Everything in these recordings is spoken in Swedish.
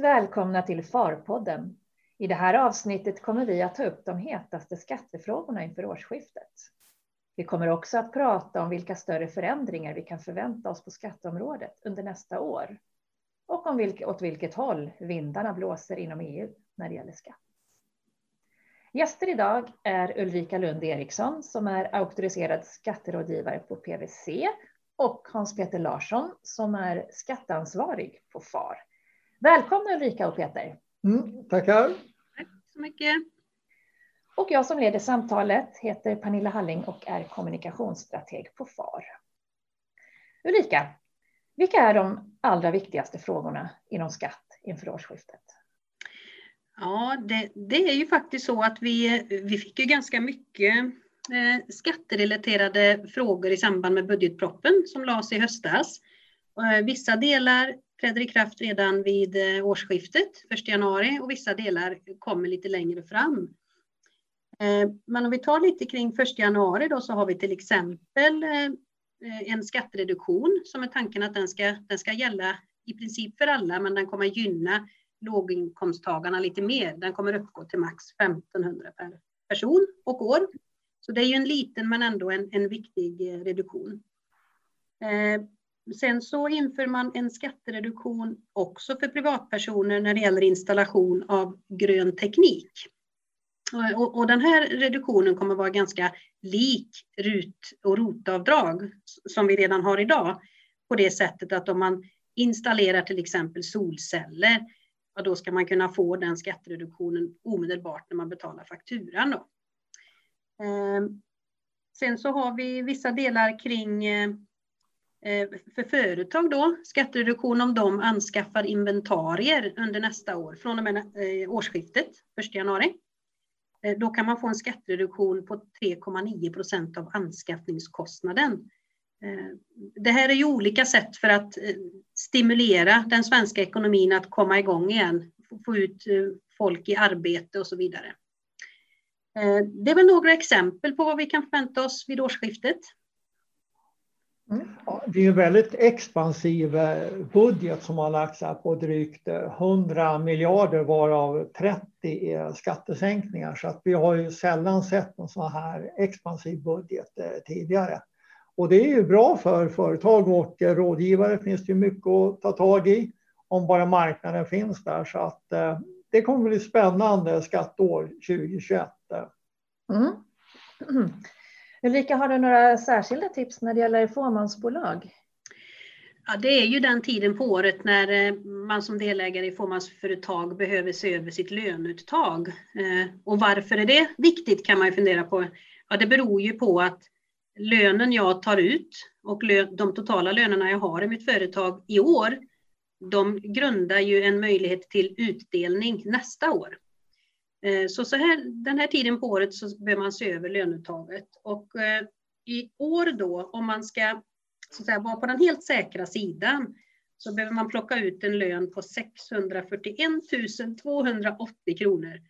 Välkomna till FAR-podden. I det här avsnittet kommer vi att ta upp de hetaste skattefrågorna inför årsskiftet. Vi kommer också att prata om vilka större förändringar vi kan förvänta oss på skatteområdet under nästa år och om vilk åt vilket håll vindarna blåser inom EU när det gäller skatt. Gäster idag är Ulrika Lund Eriksson som är auktoriserad skatterådgivare på PWC och Hans-Peter Larsson som är skatteansvarig på FAR. Välkomna Ulrika och Peter. Mm, tackar. Tack så mycket. Och jag som leder samtalet heter Pernilla Halling och är kommunikationsstrateg på FAR. Ulrika, vilka är de allra viktigaste frågorna inom skatt inför årsskiftet? Ja, det, det är ju faktiskt så att vi, vi fick ju ganska mycket eh, skatterelaterade frågor i samband med budgetproppen som lades i höstas. Eh, vissa delar träder i kraft redan vid eh, årsskiftet, 1 januari, och vissa delar kommer lite längre fram. Eh, men om vi tar lite kring 1 januari då så har vi till exempel en skattereduktion som är tanken att den ska, den ska gälla i princip för alla, men den kommer gynna låginkomsttagarna lite mer. Den kommer uppgå till max 1500 per person och år. Så det är ju en liten men ändå en, en viktig reduktion. Sen så inför man en skattereduktion också för privatpersoner när det gäller installation av grön teknik. Eh, och, och den här reduktionen kommer vara ganska lik RUT och ROT-avdrag som vi redan har idag. På det sättet att om man installerar till exempel solceller, ja, då ska man kunna få den skattereduktionen omedelbart när man betalar fakturan. Då. Eh, sen så har vi vissa delar kring eh, Eh, för företag då, skattereduktion om de anskaffar inventarier under nästa år, från och med eh, årsskiftet, 1 januari. Eh, då kan man få en skattereduktion på 3,9 procent av anskaffningskostnaden. Det här är ju olika sätt för att stimulera den svenska ekonomin att komma igång igen, få ut folk i arbete och så vidare. Det är väl några exempel på vad vi kan förvänta oss vid årsskiftet. Mm. det är en väldigt expansiv eh, budget som har lagts här på drygt 100 eh, miljarder varav 30 är skattesänkningar. Så att vi har ju sällan sett en sån här expansiv budget eh, tidigare. Och det är ju bra för företag och rådgivare finns det ju mycket att ta tag i om bara marknaden finns där. Så att det kommer bli spännande skatteår 2021. Mm. Ulrika, har du några särskilda tips när det gäller fåmansbolag? Ja, det är ju den tiden på året när eh, man som delägare i fåmansföretag behöver se över sitt löneuttag. Eh, och varför är det viktigt kan man ju fundera på. Ja, det beror ju på att lönen jag tar ut och de totala lönerna jag har i mitt företag i år, de grundar ju en möjlighet till utdelning nästa år. Eh, så, så här, den här tiden på året så behöver man se över löneuttaget. Och eh, i år då, om man ska så att säga, vara på den helt säkra sidan, så behöver man plocka ut en lön på 641 280 kronor.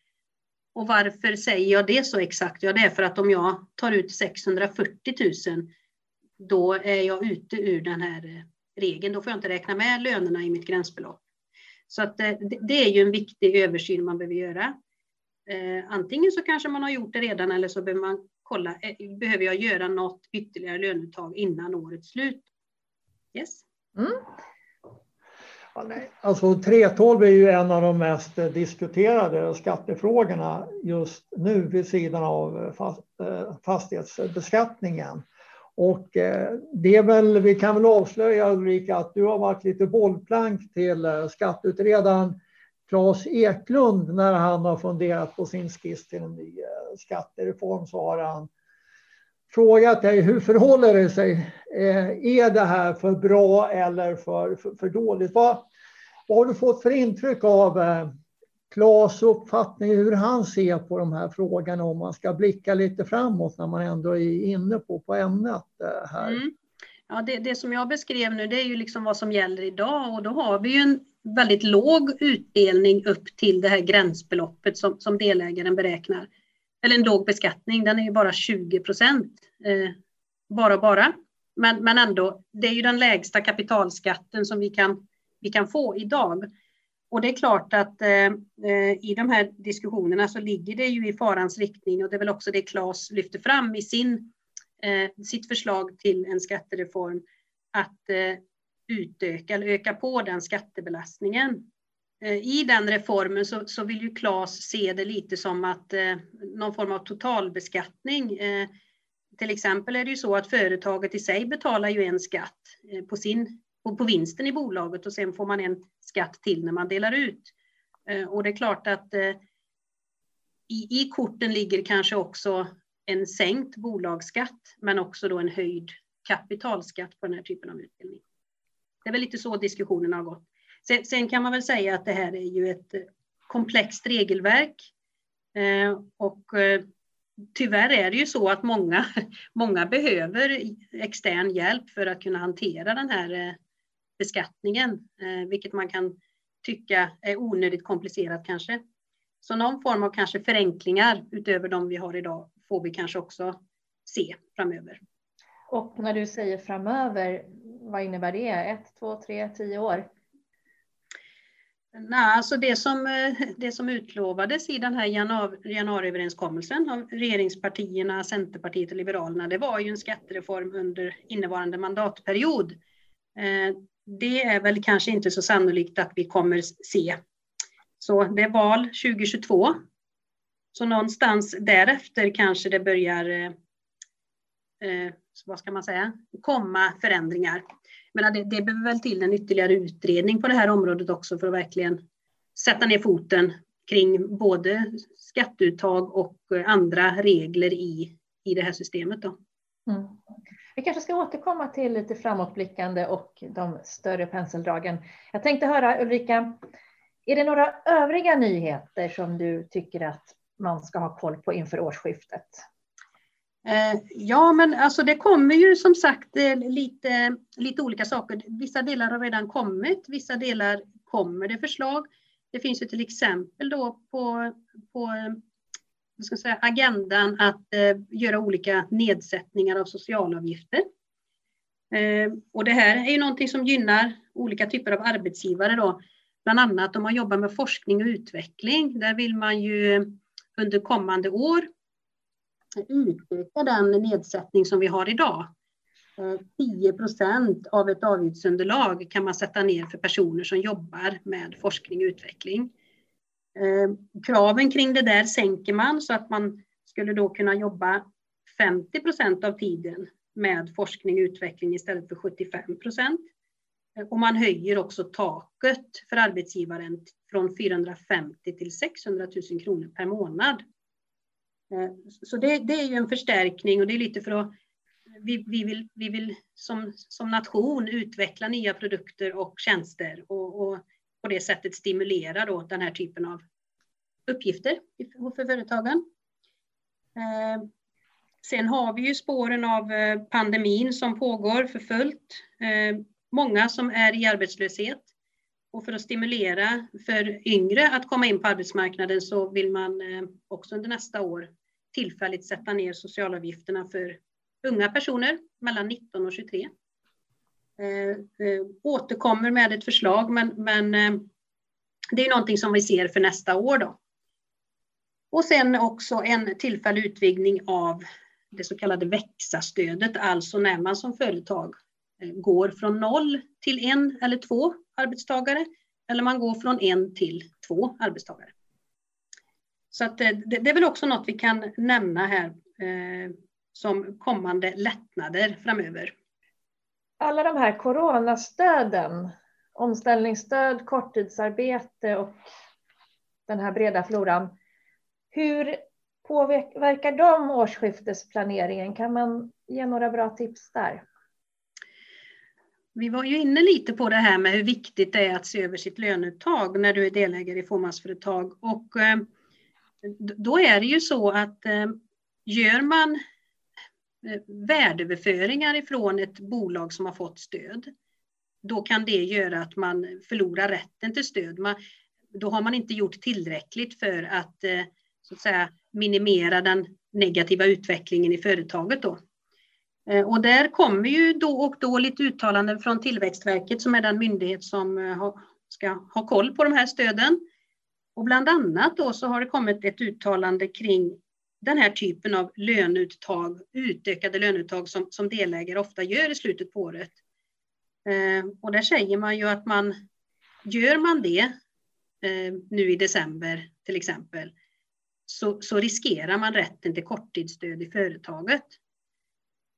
Och varför säger jag det så exakt? Ja, det är för att om jag tar ut 640 000, då är jag ute ur den här eh, regeln. Då får jag inte räkna med lönerna i mitt gränsbelopp. Så att det är ju en viktig översyn man behöver göra. Eh, antingen så kanske man har gjort det redan eller så behöver man kolla, eh, behöver jag göra något ytterligare löneuttag innan årets slut? Yes. Mm. Ja, nej. Alltså 312 är ju en av de mest diskuterade skattefrågorna just nu vid sidan av eh, fastighetsbeskattningen. Och det är väl, vi kan väl avslöja Ulrika att du har varit lite bollplank till skatteutredaren Claes Eklund när han har funderat på sin skiss till en ny eh, skattereform så har han frågat dig hur förhåller det sig? Eh, är det här för bra eller för, för, för dåligt? Vad, vad har du fått för intryck av Klas Claes uppfattning hur han ser på de här frågorna om man ska blicka lite framåt när man ändå är inne på, på ämnet här? Mm. Ja, det, det som jag beskrev nu det är ju liksom vad som gäller idag och då har vi ju en väldigt låg utdelning upp till det här gränsbeloppet som, som delägaren beräknar. Eller en låg beskattning, den är ju bara 20 procent. Eh, bara bara. Men, men ändå, det är ju den lägsta kapitalskatten som vi kan, vi kan få idag. Och det är klart att eh, eh, i de här diskussionerna så ligger det ju i farans riktning och det är väl också det Claes lyfter fram i sin, eh, sitt förslag till en skattereform, att eh, utöka eller öka på den skattebelastningen. Eh, I den reformen så, så vill ju Claes se det lite som att eh, någon form av totalbeskattning. Eh, till exempel är det ju så att företaget i sig betalar ju en skatt eh, på, sin, på, på vinsten i bolaget och sen får man en skatt till när man delar ut. Eh, och det är klart att eh, i, i korten ligger kanske också en sänkt bolagsskatt, men också då en höjd kapitalskatt på den här typen av utbildning. Det är väl lite så diskussionen har gått. Sen, sen kan man väl säga att det här är ju ett eh, komplext regelverk eh, och eh, tyvärr är det ju så att många, många behöver extern hjälp för att kunna hantera den här eh, beskattningen, eh, vilket man kan tycka är onödigt komplicerat kanske. Så någon form av kanske förenklingar utöver de vi har idag får vi kanske också se framöver. Och när du säger framöver, vad innebär det? Ett, två, tre, tio år? Nej, alltså det som, eh, det som utlovades i den här januari, januariöverenskommelsen av regeringspartierna, Centerpartiet och Liberalerna, det var ju en skattereform under innevarande mandatperiod. Eh, det är väl kanske inte så sannolikt att vi kommer se. Så det är val 2022. Så någonstans därefter kanske det börjar, eh, vad ska man säga, komma förändringar. Men det, det behöver väl till en ytterligare utredning på det här området också för att verkligen sätta ner foten kring både skatteuttag och eh, andra regler i, i det här systemet. Då. Mm. Vi kanske ska återkomma till lite framåtblickande och de större penseldragen. Jag tänkte höra Ulrika, är det några övriga nyheter som du tycker att man ska ha koll på inför årsskiftet? Eh, ja, men alltså det kommer ju som sagt eh, lite, lite olika saker. Vissa delar har redan kommit, vissa delar kommer det förslag. Det finns ju till exempel då på, på ska säga, agendan att eh, göra olika nedsättningar av socialavgifter. Eh, och det här är ju någonting som gynnar olika typer av arbetsgivare då. Bland annat om man jobbar med forskning och utveckling. Där vill man ju under kommande år utöka den nedsättning som vi har idag. Eh, 10 procent av ett avgiftsunderlag kan man sätta ner för personer som jobbar med forskning och utveckling. Eh, kraven kring det där sänker man så att man skulle då kunna jobba 50 procent av tiden med forskning och utveckling istället för 75 procent. Eh, och man höjer också taket för arbetsgivaren från 450 till 600 000 kronor per månad. Eh, så det, det är ju en förstärkning och det är lite för att vi, vi vill, vi vill som, som nation utveckla nya produkter och tjänster och, och på det sättet stimulera då den här typen av uppgifter för företagen. Eh, sen har vi ju spåren av eh, pandemin som pågår för fullt. Många som är i arbetslöshet och för att stimulera för yngre att komma in på arbetsmarknaden så vill man också under nästa år tillfälligt sätta ner socialavgifterna för unga personer mellan 19 och 23. Eh, eh, återkommer med ett förslag, men, men eh, det är någonting som vi ser för nästa år. Då. Och sen också en tillfällig utvidgning av det så kallade växa-stödet, alltså när man som företag eh, går från noll till en eller två arbetstagare, eller man går från en till två arbetstagare. Så att det, det är väl också något vi kan nämna här eh, som kommande lättnader framöver. Alla de här coronastöden, omställningsstöd, korttidsarbete och den här breda floran. Hur påverkar de årsskiftesplaneringen? Kan man ge några bra tips där? Vi var ju inne lite på det här med hur viktigt det är att se över sitt löneuttag när du är delägare i fåmansföretag. Och eh, då är det ju så att eh, gör man eh, värdeöverföringar ifrån ett bolag som har fått stöd, då kan det göra att man förlorar rätten till stöd. Man, då har man inte gjort tillräckligt för att, eh, så att säga, minimera den negativa utvecklingen i företaget. Då. Och där kommer ju då och då lite uttalanden från Tillväxtverket som är den myndighet som ska ha koll på de här stöden. Och bland annat då så har det kommit ett uttalande kring den här typen av löneuttag, utökade löneuttag som, som delägare ofta gör i slutet på året. Eh, och där säger man ju att man gör man det eh, nu i december till exempel så, så, riskerar man rätten till korttidsstöd i företaget.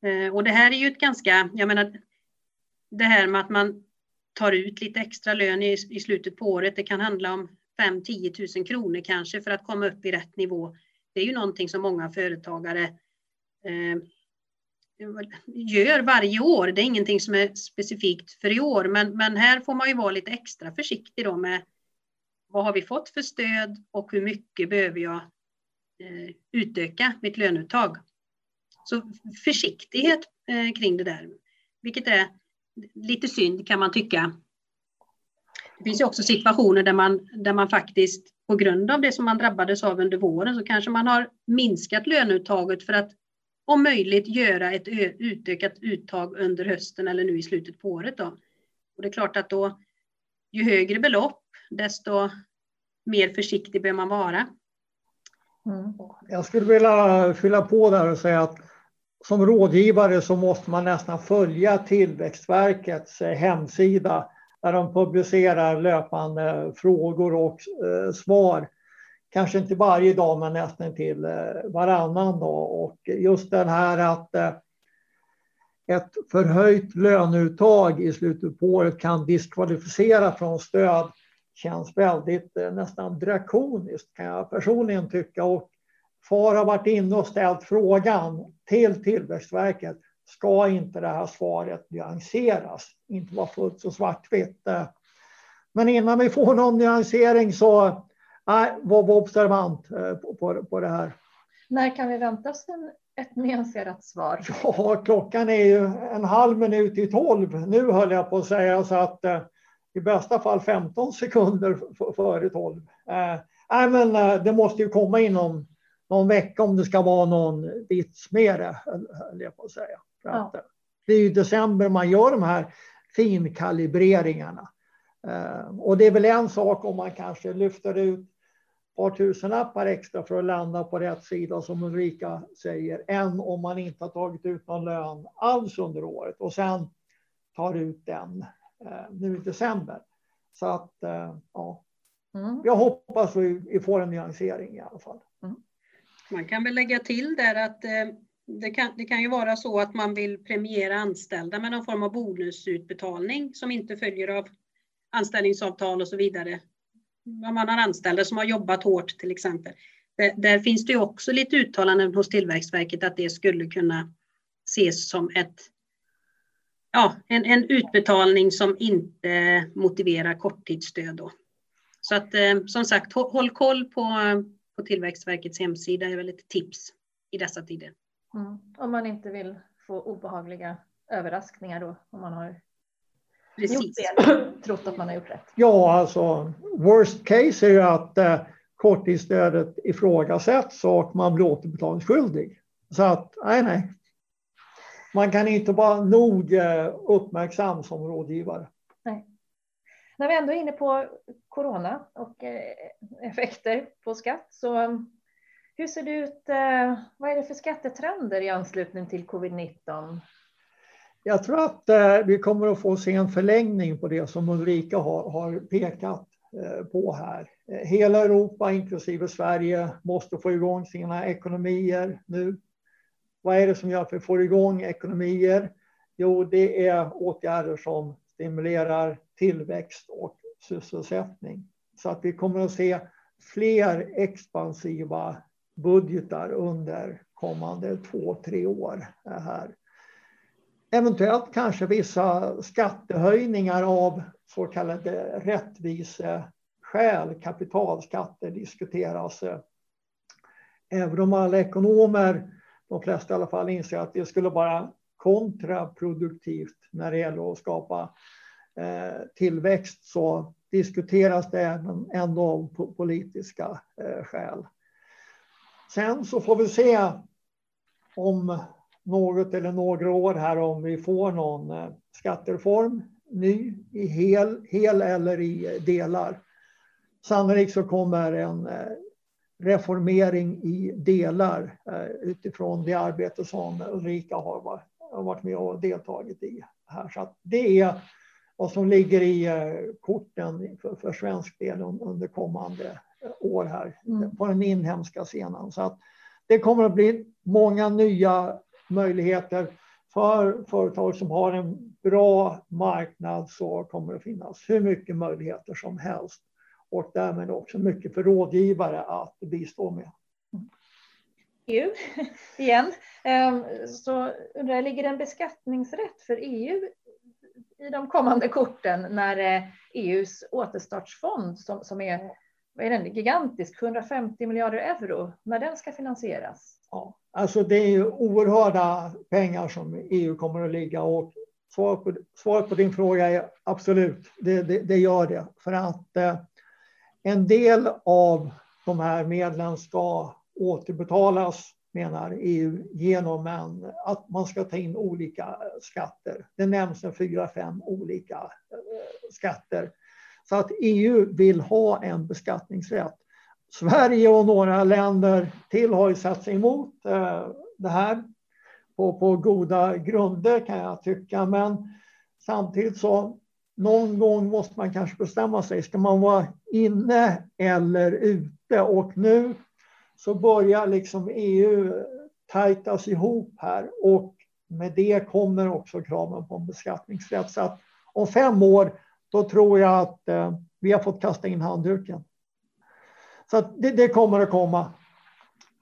Eh, och det här är ju ett ganska, jag menar, det här med att man tar ut lite extra lön i, i slutet på året, det kan handla om 5-10 000 kronor kanske för att komma upp i rätt nivå. Det är ju någonting som många företagare eh, gör varje år. Det är ingenting som är specifikt för i år, men, men här får man ju vara lite extra försiktig då med vad har vi fått för stöd och hur mycket behöver jag eh, utöka mitt löneuttag? Så försiktighet eh, kring det där, vilket är lite synd kan man tycka. Det finns ju också situationer där man, där man faktiskt på grund av det som man drabbades av under våren så kanske man har minskat löneuttaget för att om möjligt göra ett utökat uttag under hösten eller nu i slutet på året. Då. Och det är klart att då ju högre belopp desto mer försiktig bör man vara. Mm. Jag skulle vilja fylla på där och säga att som rådgivare så måste man nästan följa Tillväxtverkets eh, hemsida där de publicerar löpande frågor och eh, svar. Kanske inte varje dag men nästan till eh, varannan dag. Och just den här att eh, ett förhöjt löneuttag i slutet på året kan diskvalificera från stöd känns väldigt eh, nästan drakoniskt kan jag personligen tycka. Och FAR har varit inne och ställt frågan till Tillväxtverket. Ska inte det här svaret nyanseras? Inte vara fullt så svartvitt. Men innan vi får någon nyansering så nej, var, var observant eh, på, på, på det här. När kan vi vänta oss en, ett nyanserat svar? Ja, klockan är ju en halv minut i tolv nu höll jag på att säga så att eh, i bästa fall 15 sekunder före tolv. Eh, nej, men eh, det måste ju komma inom någon vecka om det ska vara någon vits med det, höll jag på att säga. Ja. Det är ju i december man gör de här finkalibreringarna. Eh, och det är väl en sak om man kanske lyfter ut ett par tusenlappar extra för att landa på rätt sida som Ulrika säger, än om man inte har tagit ut någon lön alls under året och sen tar ut den eh, nu i december. Så att eh, ja, mm. jag hoppas att vi får en nyansering i alla fall. Mm. Man kan väl lägga till där att eh, det kan, det kan ju vara så att man vill premiera anställda med någon form av bonusutbetalning som inte följer av anställningsavtal och så vidare. Om man har anställda som har jobbat hårt till exempel. Där, där finns det ju också lite uttalanden hos Tillväxtverket att det skulle kunna ses som ett, ja, en, en utbetalning som inte motiverar korttidsstöd. Då. Så att eh, som sagt, håll koll på på Tillväxtverkets hemsida är väl ett tips i dessa tider. Mm. Om man inte vill få obehagliga överraskningar då, om man har Precis. gjort det, trott att man har gjort rätt. Ja, alltså worst case är ju att eh, korttidsstödet ifrågasätts och man blir återbetalningsskyldig. Så att, nej, nej. Man kan inte vara nog eh, uppmärksam som rådgivare. När vi ändå är inne på corona och eh, effekter på skatt, så eh, hur ser det ut? Eh, vad är det för skattetrender i anslutning till covid-19? Jag tror att vi kommer att få se en förlängning på det som Ulrika har, har pekat på här. Hela Europa, inklusive Sverige, måste få igång sina ekonomier nu. Vad är det som gör att vi får igång ekonomier? Jo, det är åtgärder som stimulerar tillväxt och sysselsättning. Så att vi kommer att se fler expansiva budgetar under kommande två, tre år här. Eventuellt kanske vissa skattehöjningar av så kallade rättviseskäl, kapitalskatter diskuteras. Även om alla ekonomer, de flesta i alla fall, inser att det skulle bara kontraproduktivt när det gäller att skapa eh, tillväxt så diskuteras det ändå av politiska eh, skäl. Sen så får vi se om något eller några år här om vi får någon eh, skattereform ny i hel, hel eller i delar. Sannolikt så kommer en reformering i delar utifrån det arbete som Ulrika har varit med och deltagit i här. Så det är vad som ligger i korten för, för svensk del under kommande år här mm. på den inhemska scenen. Så att det kommer att bli många nya möjligheter för företag som har en bra marknad så kommer det finnas hur mycket möjligheter som helst och därmed också mycket för rådgivare att bistå med. EU igen. Ehm, så undrar jag, ligger det en beskattningsrätt för EU i de kommande korten när eh, e EUs återstartsfond som, som är vad är den, gigantisk, 150 miljarder euro, när den ska finansieras? Ja, alltså det är ju oerhörda pengar som EU kommer att ligga och svaret på, svar på din fråga är absolut, det, det, det gör det. För att eh, en del av de här medlen ska återbetalas menar EU genom en, att man ska ta in olika eh, skatter. Det nämns en fyra, fem olika eh, skatter så att EU vill ha en beskattningsrätt. Sverige och några länder till har ju satt sig emot eh, det här på, på goda grunder kan jag tycka. Men samtidigt så någon gång måste man kanske bestämma sig. Ska man vara inne eller ute? Och nu så börjar liksom EU tajtas ihop här och med det kommer också kraven på en beskattningsrätt. Så att om fem år då tror jag att eh, vi har fått kasta in handduken. Så det, det, kommer att komma.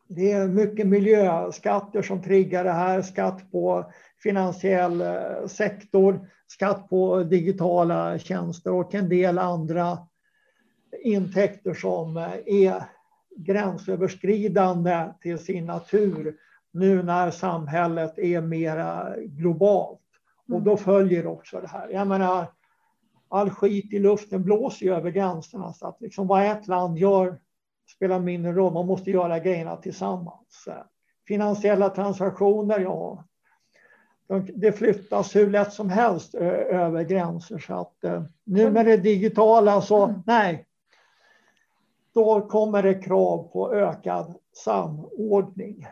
Det är mycket miljöskatter som triggar det här. Skatt på finansiell eh, sektor, skatt på digitala tjänster och en del andra intäkter som är gränsöverskridande till sin natur nu när samhället är mera globalt. Och då mm. följer också det här. Jag menar, all skit i luften blåser ju över gränserna. Så att liksom vad ett land gör spelar mindre roll. Man måste göra grejerna tillsammans. Finansiella transaktioner, ja. Det flyttas hur lätt som helst över gränser. Så att eh, nu med det digitala så mm. nej. Då kommer det krav på ökad samordning.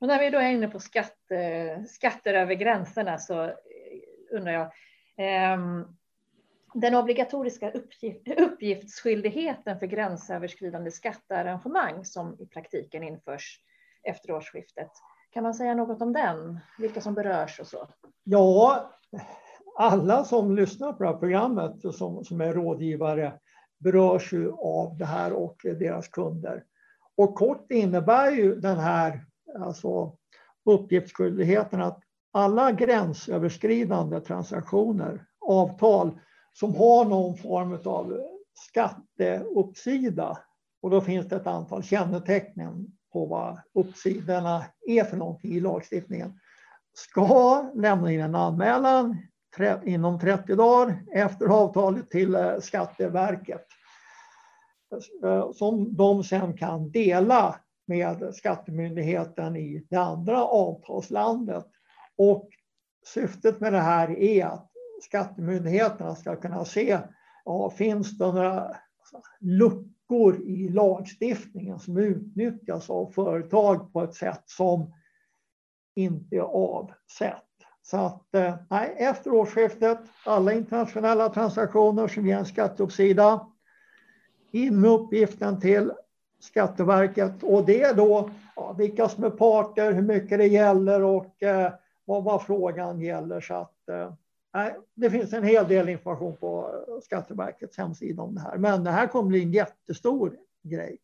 Och när vi då är inne på skatt, skatter över gränserna så undrar jag. Um, den obligatoriska uppgift, uppgiftsskyldigheten för gränsöverskridande skattearrangemang som i praktiken införs efter årsskiftet. Kan man säga något om den? Vilka som berörs och så? Ja, alla som lyssnar på det här programmet som, som är rådgivare berörs ju av det här och deras kunder. Och kort innebär ju den här alltså, uppgiftsskyldigheten att alla gränsöverskridande transaktioner, avtal som har någon form av skatteuppsida. Och då finns det ett antal kännetecken på vad uppsidorna är för någonting i lagstiftningen. Ska lämna in en anmälan inom 30 dagar efter avtalet till eh, Skatteverket. Eh, som de sen kan dela med Skattemyndigheten i det andra avtalslandet. Och syftet med det här är att skattemyndigheterna ska kunna se, ja, finns det några alltså, luckor i lagstiftningen som utnyttjas av företag på ett sätt som inte är avsett. Så att eh, nej, efter årsskiftet, alla internationella transaktioner som ger en skatteuppsida, in med uppgiften till Skatteverket och det är då ja, vilka som är parter, hur mycket det gäller och eh, vad, vad frågan gäller. Så att, eh, det finns en hel del information på Skatteverkets hemsida om det här. Men det här kommer bli en jättestor grej.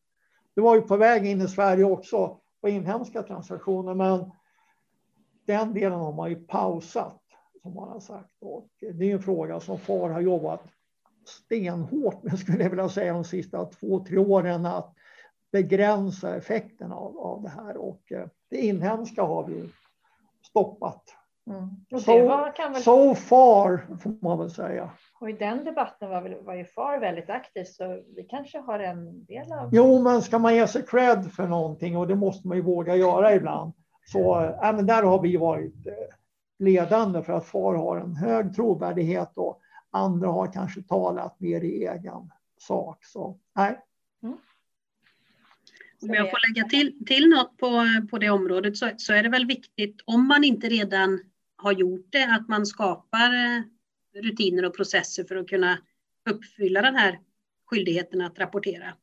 Det var ju på väg in i Sverige också på inhemska transaktioner, men den delen har man ju pausat som man har sagt. Och det är en fråga som FAR har jobbat stenhårt med, skulle jag vilja säga, de sista två, tre åren att begränsa effekterna av, av det här. Och eh, det inhemska har vi stoppat Mm. So, väl... so far, får man väl säga. Och i den debatten var, väl, var ju FAR väldigt aktiv, så vi kanske har en del av... Jo, men ska man ge sig cred för någonting, och det måste man ju våga göra ibland, så men där har vi varit eh, ledande för att FAR har en hög trovärdighet och Andra har kanske talat mer i egen sak. Så nej. Mm. Om jag får lägga till, till något på, på det området så, så är det väl viktigt, om man inte redan har gjort det, att man skapar eh, rutiner och processer för att kunna uppfylla den här skyldigheten att rapportera.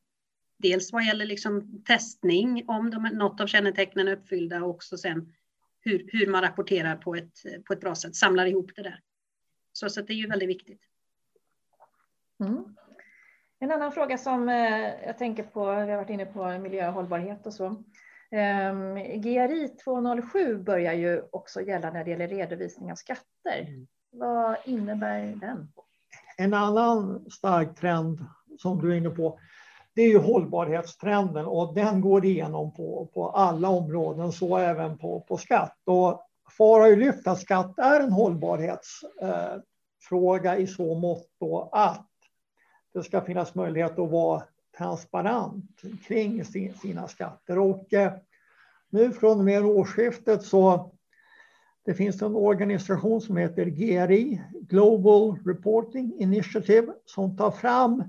Dels vad gäller liksom testning om de, något av kännetecknen är uppfyllda och också sen hur, hur man rapporterar på ett, på ett bra sätt, samlar ihop det där. Så, så det är ju väldigt viktigt. Mm. En annan fråga som eh, jag tänker på, vi har varit inne på miljö och hållbarhet och så. Um, GRI 207 börjar ju också gälla när det gäller redovisning av skatter. Mm. Vad innebär den? En annan stark trend som du är inne på, det är ju hållbarhetstrenden och den går igenom på, på alla områden, så även på, på skatt. Och FAR har ju lyft att skatt är en hållbarhetsfråga eh, i så mått att det ska finnas möjlighet att vara transparent kring sina skatter. Och eh, nu från och med årsskiftet så det finns en organisation som heter GRI, Global Reporting Initiative, som tar fram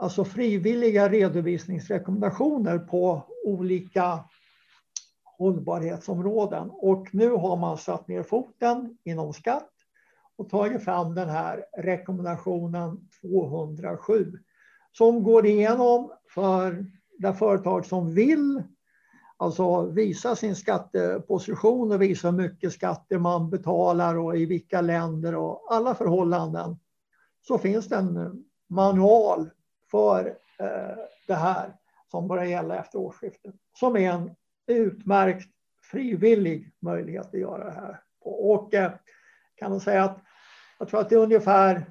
alltså frivilliga redovisningsrekommendationer på olika hållbarhetsområden. Och nu har man satt ner foten inom skatt och tagit fram den här rekommendationen 207 som går igenom för det företag som vill alltså visa sin skatteposition och visa hur mycket skatter man betalar och i vilka länder och alla förhållanden. Så finns det en manual för eh, det här som börjar gälla efter årsskiftet som är en utmärkt frivillig möjlighet att göra det här. Och eh, kan man säga att jag tror att det är ungefär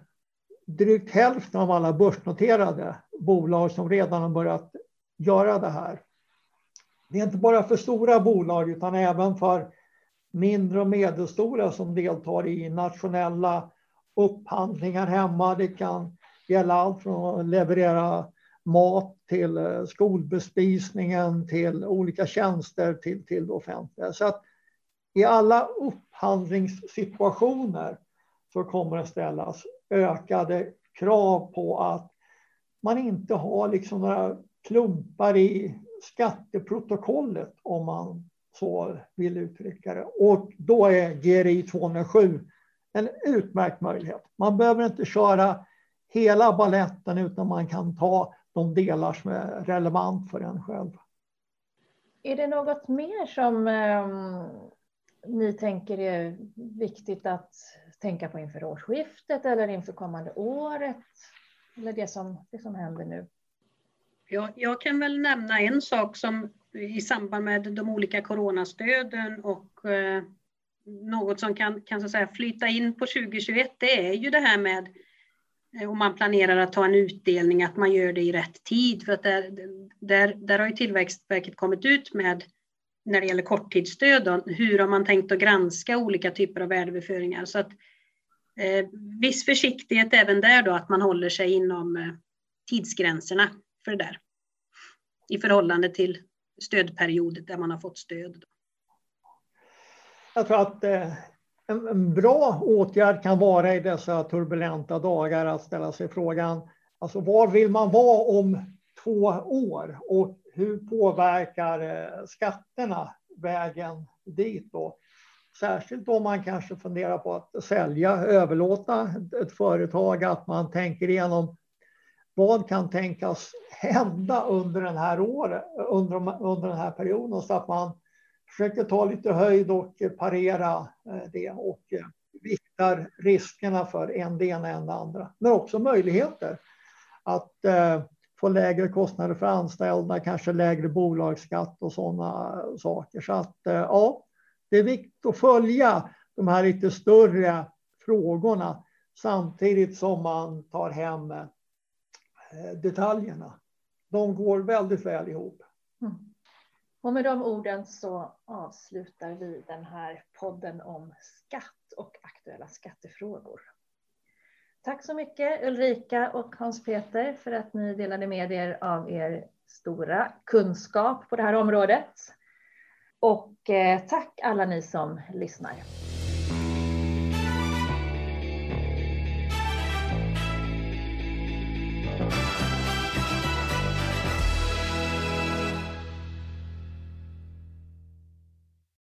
drygt hälften av alla börsnoterade bolag som redan har börjat göra det här. Det är inte bara för stora bolag utan även för mindre och medelstora som deltar i nationella upphandlingar hemma. Det kan gälla allt från att leverera mat till eh, skolbespisningen till olika tjänster till, till det offentliga. Så att i alla upphandlingssituationer så kommer det ställas ökade krav på att man inte har liksom några klumpar i skatteprotokollet om man så vill uttrycka det. Och då är GRI 207 en utmärkt möjlighet. Man behöver inte köra hela balletten utan man kan ta de delar som är relevant för en själv. Är det något mer som um, ni tänker är viktigt att tänka på inför årsskiftet eller inför kommande året? Eller det som, det som händer nu? Ja, jag kan väl nämna en sak som i samband med de olika coronastöden och eh, något som kan, kan så att säga, flyta in på 2021, det är ju det här med Eh, om man planerar att ta en utdelning, att man gör det i rätt tid. För att där, där, där har ju Tillväxtverket kommit ut med, när det gäller korttidsstöd, då, hur har man tänkt att granska olika typer av värdeöverföringar. Så att eh, viss försiktighet även där då, att man håller sig inom eh, tidsgränserna för det där. I förhållande till stödperiod, där man har fått stöd. Jag tror att eh, en, bra åtgärd kan vara i dessa turbulenta dagar att ställa sig frågan, alltså var vill man vara om två år och hur påverkar eh, skatterna vägen dit då? Särskilt om man kanske funderar på att sälja, överlåta ett företag, att man tänker igenom vad kan tänkas hända under den här året, under, under den här perioden så att man försöker ta lite höjd och eh, parera eh, det och eh, viktar riskerna för en det ena än det andra. Men också möjligheter att få lägre kostnader för anställda, kanske lägre bolagsskatt och sådana saker. Så att ja, det är viktigt att följa de här lite större frågorna samtidigt som man tar hem detaljerna. De går väldigt väl ihop. Mm. Och med de orden så avslutar vi den här podden om skatt och aktuella skattefrågor. Tack så mycket Ulrika och Hans-Peter för att ni delade med er av er stora kunskap på det här området. Och eh, tack alla ni som lyssnar.